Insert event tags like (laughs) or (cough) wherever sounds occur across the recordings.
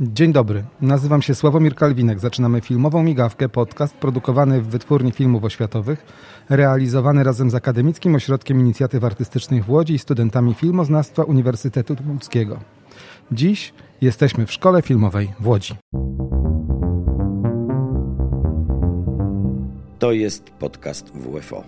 Dzień dobry, nazywam się Sławomir Kalwinek. Zaczynamy filmową migawkę, podcast produkowany w Wytwórni Filmów Oświatowych, realizowany razem z Akademickim Ośrodkiem Inicjatyw Artystycznych w Łodzi i studentami filmoznawstwa Uniwersytetu Łódzkiego. Dziś jesteśmy w Szkole Filmowej w Łodzi. To jest podcast WFO.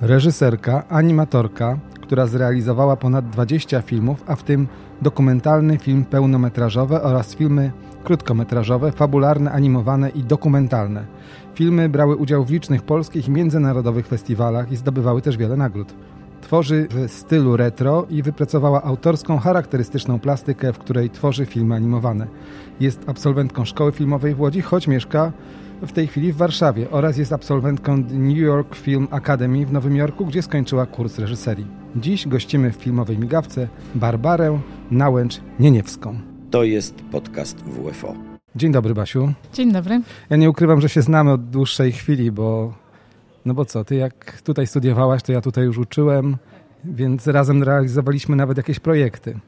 Reżyserka, animatorka, która zrealizowała ponad 20 filmów, a w tym dokumentalny film pełnometrażowy oraz filmy krótkometrażowe, fabularne, animowane i dokumentalne. Filmy brały udział w licznych polskich i międzynarodowych festiwalach i zdobywały też wiele nagród. Tworzy w stylu retro i wypracowała autorską, charakterystyczną plastykę, w której tworzy filmy animowane. Jest absolwentką szkoły filmowej w Łodzi, choć mieszka w tej chwili w Warszawie oraz jest absolwentką New York Film Academy w Nowym Jorku, gdzie skończyła kurs reżyserii. Dziś gościmy w filmowej migawce Barbarę Nałęcz-Nieniewską. To jest podcast WFO. Dzień dobry, Basiu. Dzień dobry. Ja nie ukrywam, że się znamy od dłuższej chwili, bo no bo co, ty jak tutaj studiowałaś, to ja tutaj już uczyłem, więc razem realizowaliśmy nawet jakieś projekty.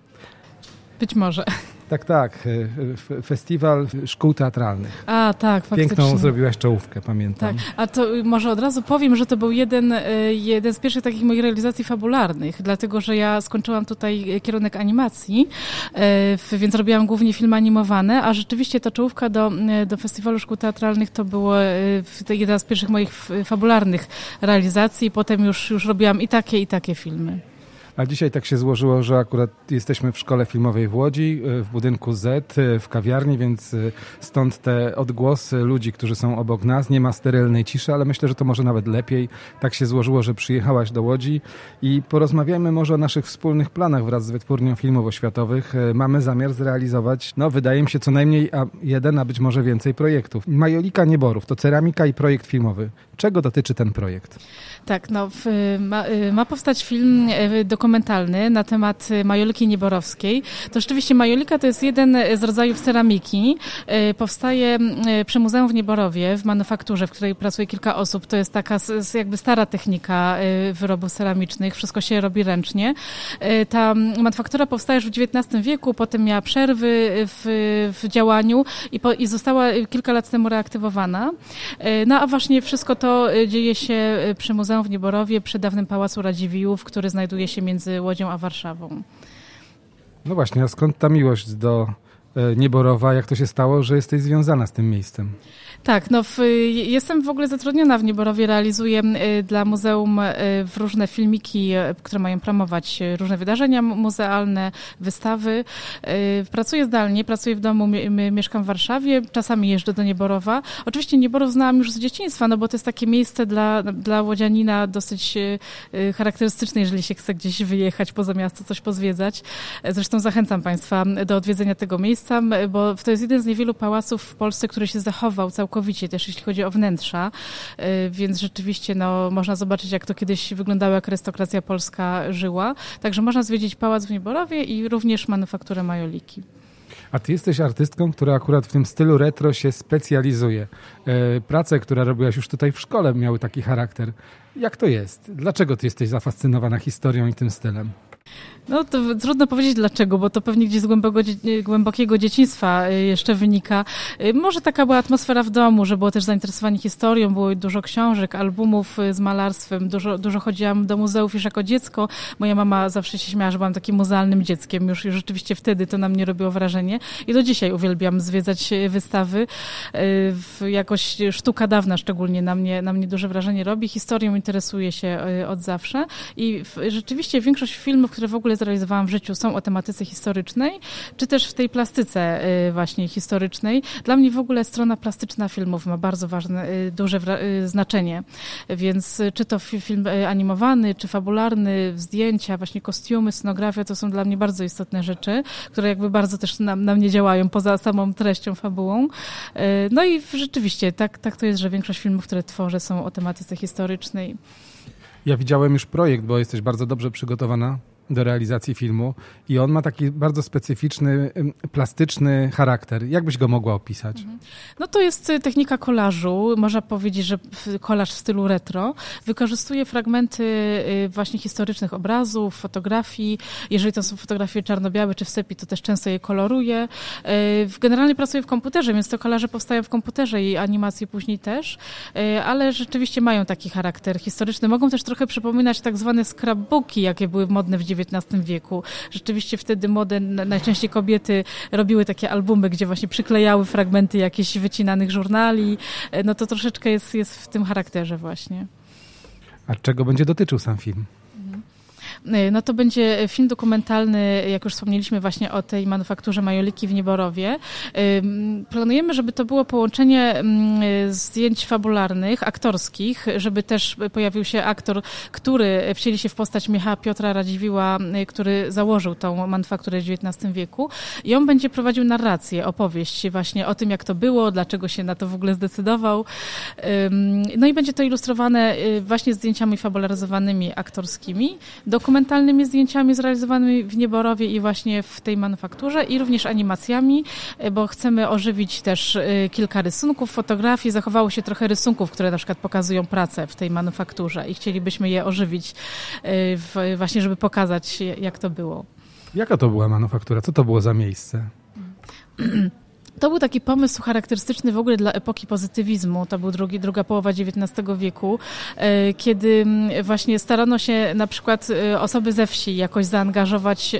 Być może. Tak, tak. e, Festiwal szkół teatralnych. A, tak, faktycznie. Piękną zrobiłaś czołówkę, pamiętam. Tak, a to może od razu powiem, że to był jeden, e, jeden z pierwszych takich moich realizacji fabularnych, dlatego, że ja skończyłam tutaj kierunek animacji, e, więc robiłam głównie filmy animowane, a rzeczywiście ta czołówka do, do Festiwalu Szkół Teatralnych to było jedna z pierwszych moich fabularnych realizacji, potem już, już robiłam i takie, i takie filmy. A dzisiaj tak się złożyło, że akurat jesteśmy w szkole filmowej w Łodzi, w budynku Z, w kawiarni, więc stąd te odgłosy ludzi, którzy są obok nas. Nie ma sterylnej ciszy, ale myślę, że to może nawet lepiej. Tak się złożyło, że przyjechałaś do Łodzi i porozmawiamy może o naszych wspólnych planach wraz z Wytwórnią Filmów Oświatowych. Mamy zamiar zrealizować, no wydaje mi się, co najmniej jeden, a być może więcej projektów. Majolika Nieborów to ceramika i projekt filmowy. Czego dotyczy ten projekt? Tak, no, ma, ma, powstać film dokumentalny na temat majoliki nieborowskiej. To rzeczywiście majolika to jest jeden z rodzajów ceramiki. Powstaje przy Muzeum w Nieborowie, w manufakturze, w której pracuje kilka osób. To jest taka jakby stara technika wyrobów ceramicznych. Wszystko się robi ręcznie. Ta manufaktura powstała już w XIX wieku, potem miała przerwy w, w działaniu i, po, i została kilka lat temu reaktywowana. No a właśnie wszystko to dzieje się przy Muzeum w Nieborowie, przy dawnym Pałacu Radziwiłłów, który znajduje się między Łodzią a Warszawą. No właśnie, a skąd ta miłość do Nieborowa? Jak to się stało, że jesteś związana z tym miejscem? Tak, no w, jestem w ogóle zatrudniona w Nieborowie, realizuję dla muzeum w różne filmiki, które mają promować różne wydarzenia muzealne, wystawy. Pracuję zdalnie, pracuję w domu, mieszkam w Warszawie, czasami jeżdżę do Nieborowa. Oczywiście Nieborów znałam już z dzieciństwa, no bo to jest takie miejsce dla, dla łodzianina dosyć charakterystyczne, jeżeli się chce gdzieś wyjechać poza miasto, coś pozwiedzać. Zresztą zachęcam Państwa do odwiedzenia tego miejsca, bo to jest jeden z niewielu pałaców w Polsce, który się zachował całkowicie też jeśli chodzi o wnętrza, więc rzeczywiście no, można zobaczyć, jak to kiedyś wyglądało, jak arystokracja polska żyła. Także można zwiedzić Pałac w Nieborowie i również manufakturę Majoliki. A ty jesteś artystką, która akurat w tym stylu retro się specjalizuje. Prace, które robiłaś już tutaj w szkole, miały taki charakter. Jak to jest? Dlaczego ty jesteś zafascynowana historią i tym stylem? No to trudno powiedzieć dlaczego, bo to pewnie gdzieś z głębokiego dzieciństwa jeszcze wynika. Może taka była atmosfera w domu, że było też zainteresowanie historią, było dużo książek, albumów z malarstwem, dużo, dużo chodziłam do muzeów już jako dziecko. Moja mama zawsze się śmiała, że byłam takim muzealnym dzieckiem, już, już rzeczywiście wtedy to na mnie robiło wrażenie. I do dzisiaj uwielbiam zwiedzać wystawy. Jakoś sztuka dawna szczególnie na mnie, na mnie duże wrażenie robi. Historią interesuję się od zawsze i rzeczywiście większość filmów, które w ogóle zrealizowałam w życiu, są o tematyce historycznej, czy też w tej plastyce właśnie historycznej. Dla mnie w ogóle strona plastyczna filmów ma bardzo ważne, duże znaczenie. Więc czy to film animowany, czy fabularny, zdjęcia, właśnie kostiumy, scenografia, to są dla mnie bardzo istotne rzeczy, które jakby bardzo też na, na mnie działają poza samą treścią, fabułą. No i rzeczywiście tak, tak to jest, że większość filmów, które tworzę są o tematyce historycznej. Ja widziałem już projekt, bo jesteś bardzo dobrze przygotowana do realizacji filmu i on ma taki bardzo specyficzny, plastyczny charakter. Jak byś go mogła opisać? Mhm. No to jest y, technika kolażu. Można powiedzieć, że kolaż w stylu retro. Wykorzystuje fragmenty y, właśnie historycznych obrazów, fotografii. Jeżeli to są fotografie czarno-białe czy w sepi, to też często je koloruje. Y, generalnie pracuje w komputerze, więc to kolaże powstają w komputerze i animacje później też, ale rzeczywiście mają taki charakter historyczny. Mogą też trochę przypominać tak zwane scrapbooki, jakie były modne w XIX wieku. Rzeczywiście wtedy młode, najczęściej kobiety robiły takie albumy, gdzie właśnie przyklejały fragmenty jakichś wycinanych żurnali. No to troszeczkę jest, jest w tym charakterze właśnie. A czego będzie dotyczył sam film? Y, no to będzie film dokumentalny, jak już wspomnieliśmy właśnie o tej manufakturze Majoliki w Nieborowie. Y, planujemy, żeby to było połączenie mm, zdjęć fabularnych, aktorskich, żeby też pojawił się aktor, który wcieli się w postać Michała Piotra Radziwiła, y, który założył tą manufakturę w XIX wieku i on będzie prowadził narrację, opowieść właśnie o tym, jak to było, dlaczego się na to w ogóle zdecydował. No i będzie to ilustrowane właśnie zdjęciami fabularyzowanymi aktorskimi, dokumentami dokumentalnymi zdjęciami zrealizowanymi w Nieborowie i właśnie w tej manufakturze i również animacjami, e, bo chcemy ożywić też e, kilka rysunków, fotografii. Zachowało się trochę rysunków, które na przykład pokazują pracę w tej manufakturze i chcielibyśmy je ożywić e, właśnie, żeby pokazać jak to było. Jaka to była manufaktura? Co to było za miejsce? (clears throat) To był taki pomysł charakterystyczny w ogóle dla epoki pozytywizmu. To był drugi, druga połowa XIX wieku, e, kiedy właśnie starano się na przykład e, osoby ze wsi jakoś zaangażować e,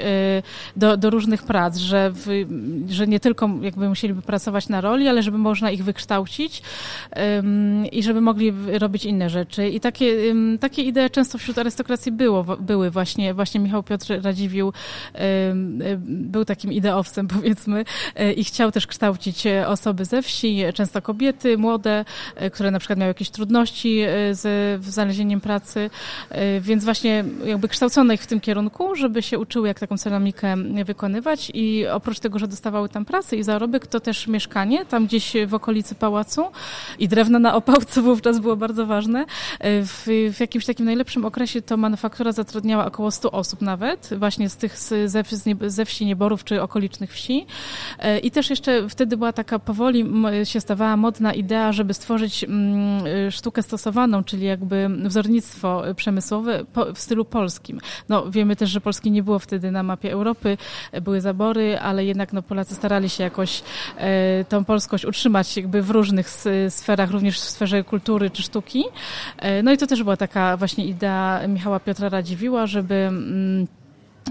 do, do różnych prac, że, w, że nie tylko jakby musieliby pracować na roli, ale żeby można ich wykształcić i żeby mogli robić inne rzeczy. I takie, takie idee często wśród arystokracji było, były właśnie, właśnie Michał Piotr Radziwił był takim ideowcem (laughs) powiedzmy i chciał też kształcić kształcić e, osoby ze wsi, często kobiety młode, e, które na przykład miały jakieś trudności e, z znalezieniem pracy, więc właśnie jakby kształcono ich w tym kierunku, żeby się uczyły, jak taką ceramikę wykonywać i oprócz tego, że dostawały tam pracę i zarobek, to też mieszkanie tam gdzieś w okolicy pałacu i drewno na opał, co (laughs) wówczas było bardzo ważne. W, w jakimś takim najlepszym okresie to manufaktura zatrudniała około 100 osób nawet, właśnie z tych ze, ze wsi Nieborów czy okolicznych wsi. I też jeszcze w wtedy była taka powoli się stawała modna idea, żeby stworzyć mm, y, sztukę stosowaną, czyli jakby wzornictwo przemysłowe w stylu polskim. No, wiemy też, że Polski nie było wtedy na mapie Europy, były zabory, ale jednak no, Polacy starali się jakoś tą polskość utrzymać jakby w różnych sferach, również w sferze kultury czy sztuki. No i to też była taka właśnie idea Michała Piotra Radziwiła, żeby mm,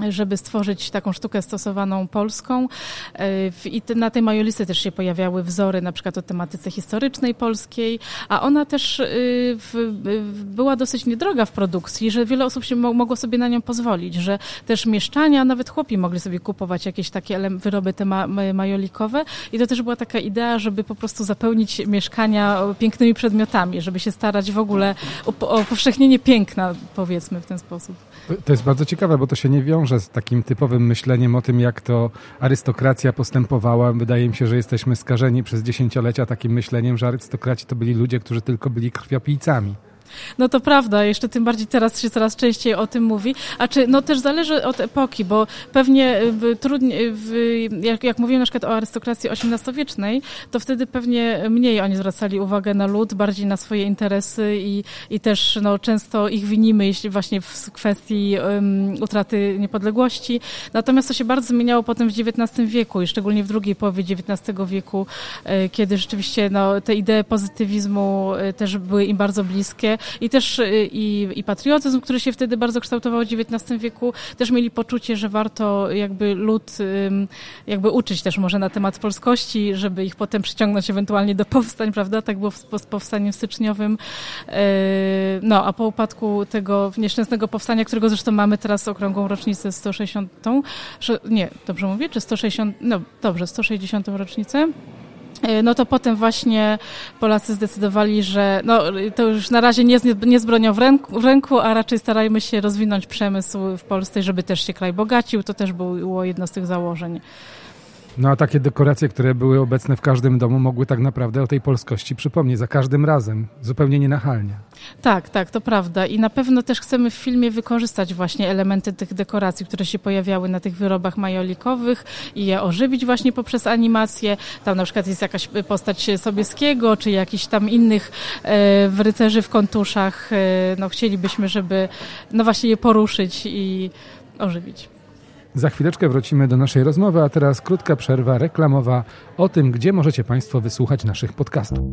żeby stworzyć taką sztukę stosowaną polską. E, I na tej majolisty też się pojawiały wzory na przykład o tematyce historycznej polskiej, a ona też y, była dosyć niedroga w produkcji, że wiele osób się mogło sobie na nią pozwolić, że też mieszczania, nawet chłopi mogli sobie kupować jakieś takie wyroby te majolikowe i to też była taka idea, żeby po prostu zapełnić mieszkania pięknymi przedmiotami, żeby się starać w ogóle o, o powszechnienie piękna, powiedzmy w ten sposób. To jest bardzo ciekawe, bo to się nie wiąże z takim typowym myśleniem o tym, jak to arystokracja postępowała. Wydaje mi się, że jesteśmy skażeni przez dziesięciolecia takim myśleniem, że arystokraci to byli ludzie, którzy tylko byli krwiopijcami. No to prawda, jeszcze tym bardziej teraz się coraz częściej o tym mówi. A czy, no też zależy od epoki, bo pewnie trudniej, jak, jak mówiłem na przykład o arystokracji XVIII-wiecznej, to wtedy pewnie mniej oni zwracali uwagę na lud, bardziej na swoje interesy i, i też no, często ich winimy, jeśli właśnie w kwestii um, utraty niepodległości. Natomiast to się bardzo zmieniało potem w XIX wieku i szczególnie w drugiej połowie XIX wieku, e, kiedy rzeczywiście no, te idee pozytywizmu też były im bardzo bliskie i też y, i, i patriotyzm, który się wtedy bardzo kształtował w XIX wieku, też mieli poczucie, że warto jakby lud jakby uczyć też może na temat polskości, żeby ich potem przyciągnąć ewentualnie do powstań, prawda? Tak było z powstaniem styczniowym. E, no, a po upadku tego nieszczęsnego powstania, którego zresztą mamy teraz okrągłą rocznicę 160, nie, dobrze mówię, czy 160, no dobrze, 160 rocznicę. E, no to potem właśnie Polacy zdecydowali, że no, to już na razie nie, nie z bronią w ręku, w ręku, a raczej starajmy się rozwinąć przemysł w Polsce, żeby też się kraj bogacił. To też było jedno z tych założeń. No a takie dekoracje, które były obecne w każdym domu, mogły tak naprawdę o tej polskości przypomnieć za każdym razem, zupełnie nienachalnie. Tak, tak, to prawda. I na pewno też chcemy w filmie wykorzystać właśnie elementy tych dekoracji, które się pojawiały na tych wyrobach majolikowych i je ożywić właśnie poprzez animację. Tam na przykład jest jakaś postać Sobieskiego, czy jakichś tam innych e, rycerzy w kontuszach. E, no chcielibyśmy, żeby no właśnie je poruszyć i ożywić. Za chwileczkę wrócimy do naszej rozmowy, a teraz krótka przerwa reklamowa o tym, gdzie możecie Państwo wysłuchać naszych podcastów.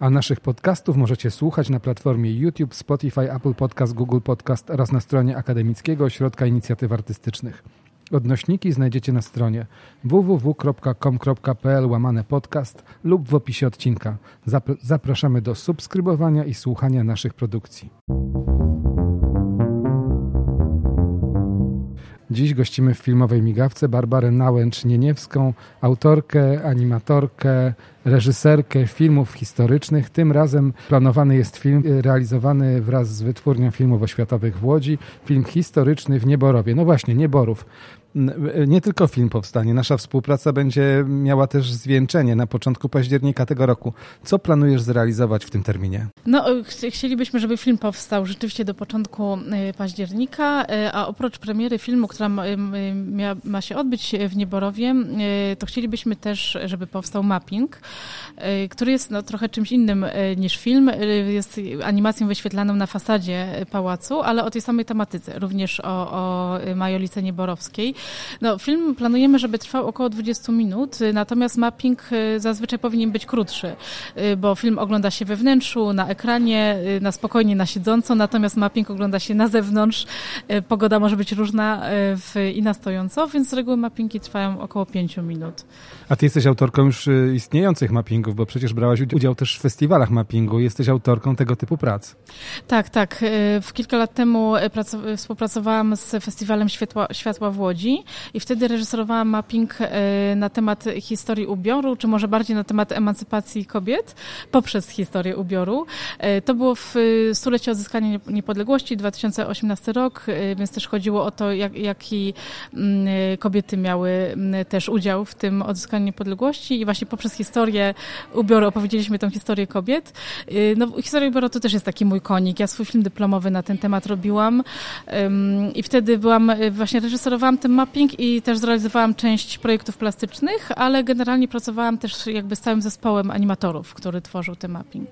A naszych podcastów możecie słuchać na platformie YouTube, Spotify, Apple Podcast, Google Podcast oraz na stronie Akademickiego Ośrodka Inicjatyw Artystycznych. Odnośniki znajdziecie na stronie www.com.pl łamane podcast lub w opisie odcinka. Zapraszamy do subskrybowania i słuchania naszych produkcji. Dziś gościmy w filmowej migawce Barbarę Nałęcz-Nieniewską, autorkę, animatorkę, reżyserkę filmów historycznych. Tym razem planowany jest film realizowany wraz z Wytwórnią Filmów Oświatowych w Łodzi, film historyczny w Nieborowie. No właśnie, Nieborów nie tylko film powstanie, nasza współpraca będzie miała też zwieńczenie na początku października tego roku. Co planujesz zrealizować w tym terminie? No, chcielibyśmy, żeby film powstał rzeczywiście do początku y, października, a oprócz premiery filmu, która ma, ma się odbyć w Nieborowie, to chcielibyśmy też, żeby powstał mapping, który jest no, trochę czymś innym niż film. Jest animacją wyświetlaną na fasadzie pałacu, ale o tej samej tematyce, również o, o majolice nieborowskiej. No, film planujemy, żeby trwał około 20 minut, natomiast mapping y, zazwyczaj powinien być krótszy, y, bo film ogląda się we wnętrzu, na ekranie, y, na spokojnie, na siedząco, natomiast mapping ogląda się na zewnątrz. Pogoda może być różna w, i na stojąco, więc z reguły mappingi trwają około 5 minut. A ty jesteś autorką już istniejących mappingów, bo przecież brałaś udział też w festiwalach mappingu. Jesteś autorką tego typu prac. Tak, tak. W kilka lat temu współpracowałam z Festiwalem Światła, Światła w Łodzi i wtedy reżyserowałam mapping e, na temat historii ubioru, czy może bardziej na temat emancypacji kobiet poprzez historię ubioru. E, to było w e, stulecie odzyskania niepodległości, 2018 rok, więc też chodziło o to, jak, jaki mm, kobiety miały mm, też udział w tym odzyskaniu niepodległości i właśnie poprzez historię ubioru opowiedzieliśmy tą historię kobiet. No, historia ubioru to też jest taki mój konik. Ja swój film dyplomowy na ten temat robiłam i wtedy byłam, właśnie reżyserowałam ten mapping i też zrealizowałam część projektów plastycznych, ale generalnie pracowałam też jakby z całym zespołem animatorów, który tworzył ten mapping.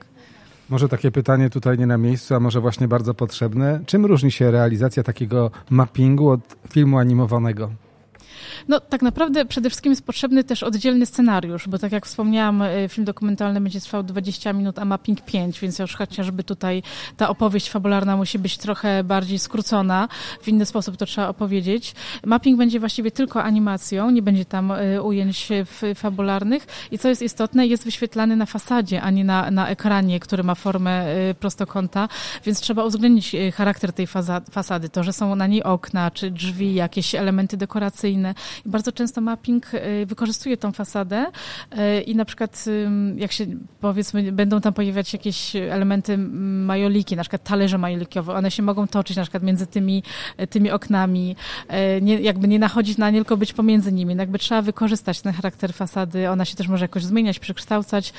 Może takie pytanie tutaj nie na miejscu, a może właśnie bardzo potrzebne. Czym różni się realizacja takiego mappingu od filmu animowanego? No tak naprawdę przede wszystkim jest potrzebny też oddzielny scenariusz, bo tak jak wspomniałam, y, film dokumentalny będzie trwał 20 minut, a mapping 5, więc już chociażby tutaj ta opowieść fabularna musi być trochę bardziej skrócona, w inny sposób to trzeba opowiedzieć. Mapping będzie właściwie tylko animacją, nie będzie tam y, ujęć fabularnych. I co jest istotne, jest wyświetlany na fasadzie, a nie na, na ekranie, który ma formę y, prostokąta, więc trzeba uwzględnić charakter tej fasady, to, że są na niej okna, czy drzwi, jakieś elementy dekoracyjne, i bardzo często mapping y, wykorzystuje tą fasadę. Y, i na przykład jak się powiedzmy będą tam pojawiać jakieś elementy majoliki, na przykład talerze majolikowe, one się mogą toczyć na przykład między tymi, tymi oknami, y, nie, jakby nie nachodzić na nie, tylko być pomiędzy nimi. No jakby trzeba wykorzystać ten charakter fasady, ona się też może jakoś zmieniać, przekształcać.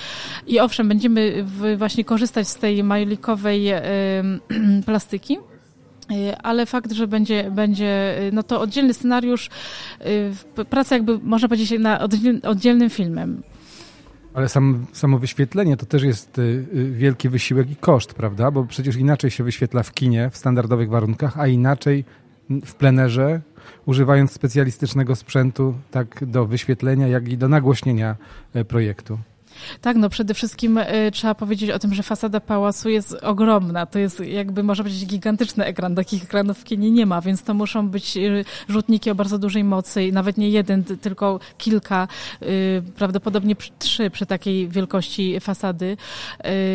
I owszem, będziemy właśnie korzystać z tej majolikowej (clears throat) plastyki, ale fakt, że będzie, będzie y, no to oddzielny scenariusz, y, praca jakby można powiedzieć na oddzielnym filmem. Ale sam, samo wyświetlenie to też jest wielki wysiłek i koszt, prawda? Bo przecież inaczej się wyświetla w kinie w standardowych warunkach, a inaczej w plenerze, używając specjalistycznego sprzętu tak do wyświetlenia, jak i do nagłośnienia projektu. Tak, no przede wszystkim y, trzeba powiedzieć o tym, że fasada pałacu jest ogromna. To jest jakby, można powiedzieć, gigantyczny ekran. Takich ekranów w kinie nie ma, więc to muszą być y, rzutniki o bardzo dużej mocy i nawet nie jeden, tylko kilka, y, prawdopodobnie trzy przy takiej wielkości fasady.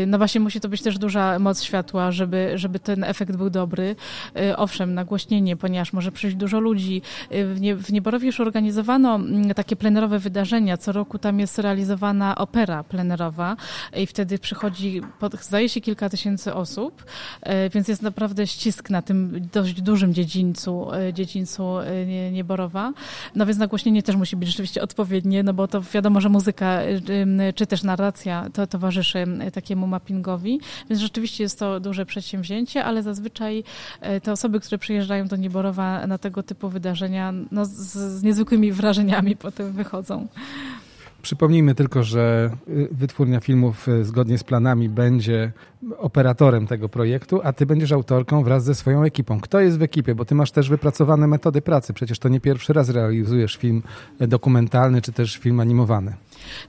No właśnie musi to być też duża moc światła, żeby, żeby ten efekt był dobry. Owszem, nagłośnienie, ponieważ może przyjść dużo ludzi. W, nie, w Nieborowie już organizowano mm, takie plenerowe wydarzenia. Co roku tam jest realizowana opera plenerowa i wtedy przychodzi, zdaje się, kilka tysięcy osób, więc jest naprawdę ścisk na tym dość dużym dziedzińcu, dziedzińcu Nieborowa. No więc nagłośnienie też musi być rzeczywiście odpowiednie, no bo to wiadomo, że muzyka czy też narracja to towarzyszy takiemu mappingowi, więc rzeczywiście jest to duże przedsięwzięcie, ale zazwyczaj te osoby, które przyjeżdżają do Nieborowa na tego typu wydarzenia, no z, z niezwykłymi wrażeniami potem wychodzą. Przypomnijmy tylko, że y, wytwórnia filmów y, zgodnie z planami będzie operatorem tego projektu, a ty będziesz autorką wraz ze swoją ekipą. Kto jest w ekipie? Bo ty masz też wypracowane metody pracy. Przecież to nie pierwszy raz realizujesz film dokumentalny czy też film animowany.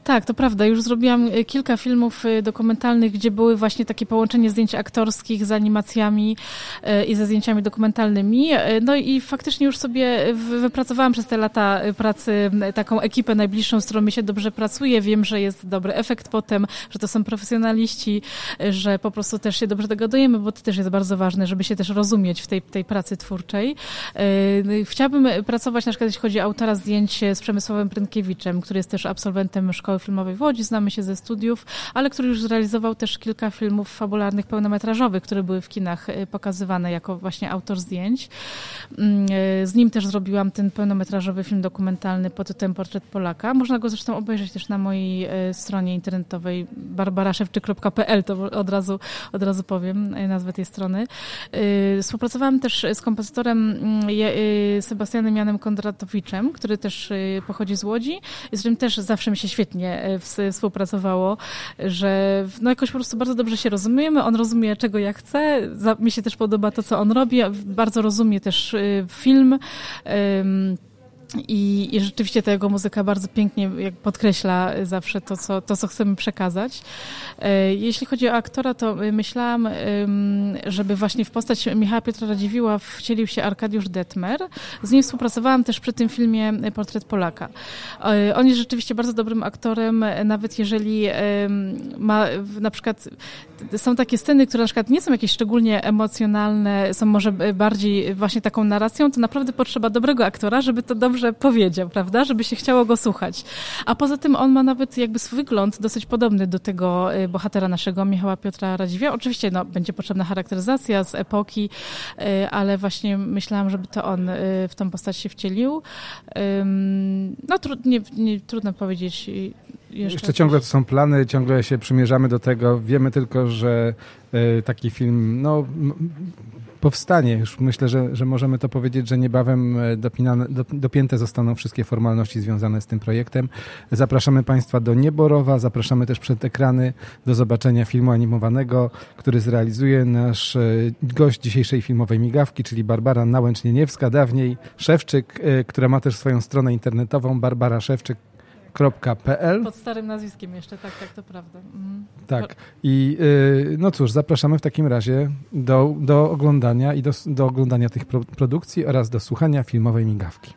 Tak, to prawda. Już zrobiłam e, kilka filmów e, dokumentalnych, gdzie były właśnie takie połączenie zdjęć aktorskich z animacjami e, i ze zdjęciami dokumentalnymi. No i faktycznie już sobie wypracowałam przez te lata pracy taką ekipę najbliższą, z którą mi się dobrze pracuje. Wiem, że jest dobry efekt potem, że to są profesjonaliści, że po prostu też się dobrze dogadujemy, bo to też jest bardzo ważne, żeby się też rozumieć w tej, tej pracy twórczej. No chciałabym pracować na przykład, jeśli chodzi o autora zdjęć z Przemysławem Prynkiewiczem, który jest też absolwentem Szkoły Filmowej w Łodzi, znamy się ze studiów, ale który już zrealizował też kilka filmów fabularnych, pełnometrażowych, które były w kinach y, pokazywane jako właśnie autor zdjęć. Mm, y, z nim też zrobiłam ten pełnometrażowy film dokumentalny pod tytułem Portret Polaka. Można go zresztą obejrzeć też na mojej y, stronie internetowej barbaraszewczyk.pl, to od razu, od razu powiem nazwę tej strony. Współpracowałam też z kompozytorem mm, Sebastianem Janem Kondratowiczem, który też pochodzi z Łodzi, z którym też zawsze mi się świetnie e, współpracowało, że no jakoś po prostu bardzo dobrze się rozumiemy, on rozumie czego ja chcę, mi się też podoba to, co on robi, bardzo rozumie też y, film. I, I, rzeczywiście ta jego muzyka bardzo pięknie podkreśla zawsze to co, to, co chcemy przekazać. E, jeśli chodzi o aktora, to myślałam, żeby właśnie w postać Michała Piotra Radziwiła wcielił się Arkadiusz Detmer. Z nim współpracowałam też przy tym filmie Portret Polaka. E, on jest rzeczywiście bardzo dobrym aktorem, nawet jeżeli ma na przykład są takie sceny, które na przykład nie są jakieś szczególnie emocjonalne, są może bardziej właśnie taką narracją, to naprawdę potrzeba dobrego aktora, żeby to dobrze dobrze powiedział, prawda, żeby się chciało go słuchać. A poza tym on ma nawet jakby swój wygląd dosyć podobny do tego y, bohatera naszego, Michała Piotra Radziwia. Oczywiście no, będzie potrzebna charakteryzacja z epoki, y, ale właśnie myślałam, żeby to on y, w tą postać się wcielił. No nie, trudno powiedzieć jeszcze, jeszcze ciągle to są plany, ciągle się przymierzamy do tego. Wiemy tylko, że taki film no, powstanie. Już myślę, że, że możemy to powiedzieć, że niebawem e, dopinane, dopięte zostaną wszystkie formalności związane z tym projektem. Zapraszamy Państwa do Nieborowa, zapraszamy też przed ekrany do zobaczenia filmu animowanego, który zrealizuje nasz e, gość dzisiejszej filmowej migawki, czyli Barbara Nałęcznieniewska, dawniej Szewczyk, e, która ma też swoją stronę internetową Barbara Szewczyk PL. Pod starym nazwiskiem jeszcze, tak, tak, to prawda. Mhm. Tak. I y, no cóż, zapraszamy w takim razie do, do oglądania i do, do oglądania tych pro, produkcji oraz do słuchania filmowej migawki.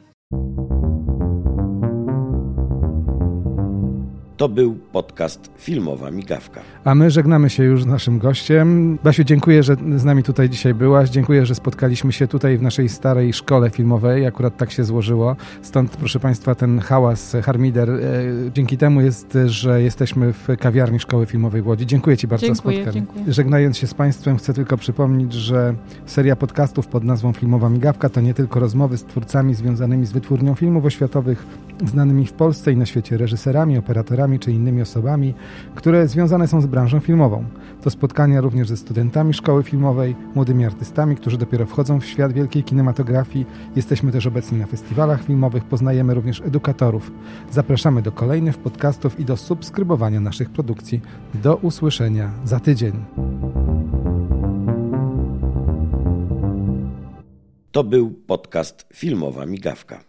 To był podcast Filmowa Migawka. A my żegnamy się już z naszym gościem. Basiu, dziękuję, że z nami tutaj dzisiaj byłaś. Dziękuję, że spotkaliśmy się tutaj w naszej starej szkole filmowej. Akurat tak się złożyło. Stąd, proszę Państwa, ten hałas Harmider. E, dzięki temu jest, że jesteśmy w kawiarni Szkoły Filmowej w Łodzi. Dziękuję Ci bardzo dziękuję, za spotkanie. Dziękuję. Żegnając się z Państwem, chcę tylko przypomnieć, że seria podcastów pod nazwą Filmowa Migawka to nie tylko rozmowy z twórcami związanymi z wytwórnią filmów oświatowych, znanymi w Polsce i na świecie reżyserami, operatorami, czy innymi osobami, które związane są z branżą filmową. To spotkania również ze studentami szkoły filmowej, młodymi artystami, którzy dopiero wchodzą w świat wielkiej kinematografii. Jesteśmy też obecni na festiwalach filmowych, poznajemy również edukatorów. Zapraszamy do kolejnych podcastów i do subskrybowania naszych produkcji. Do usłyszenia za tydzień. To był podcast Filmowa Migawka.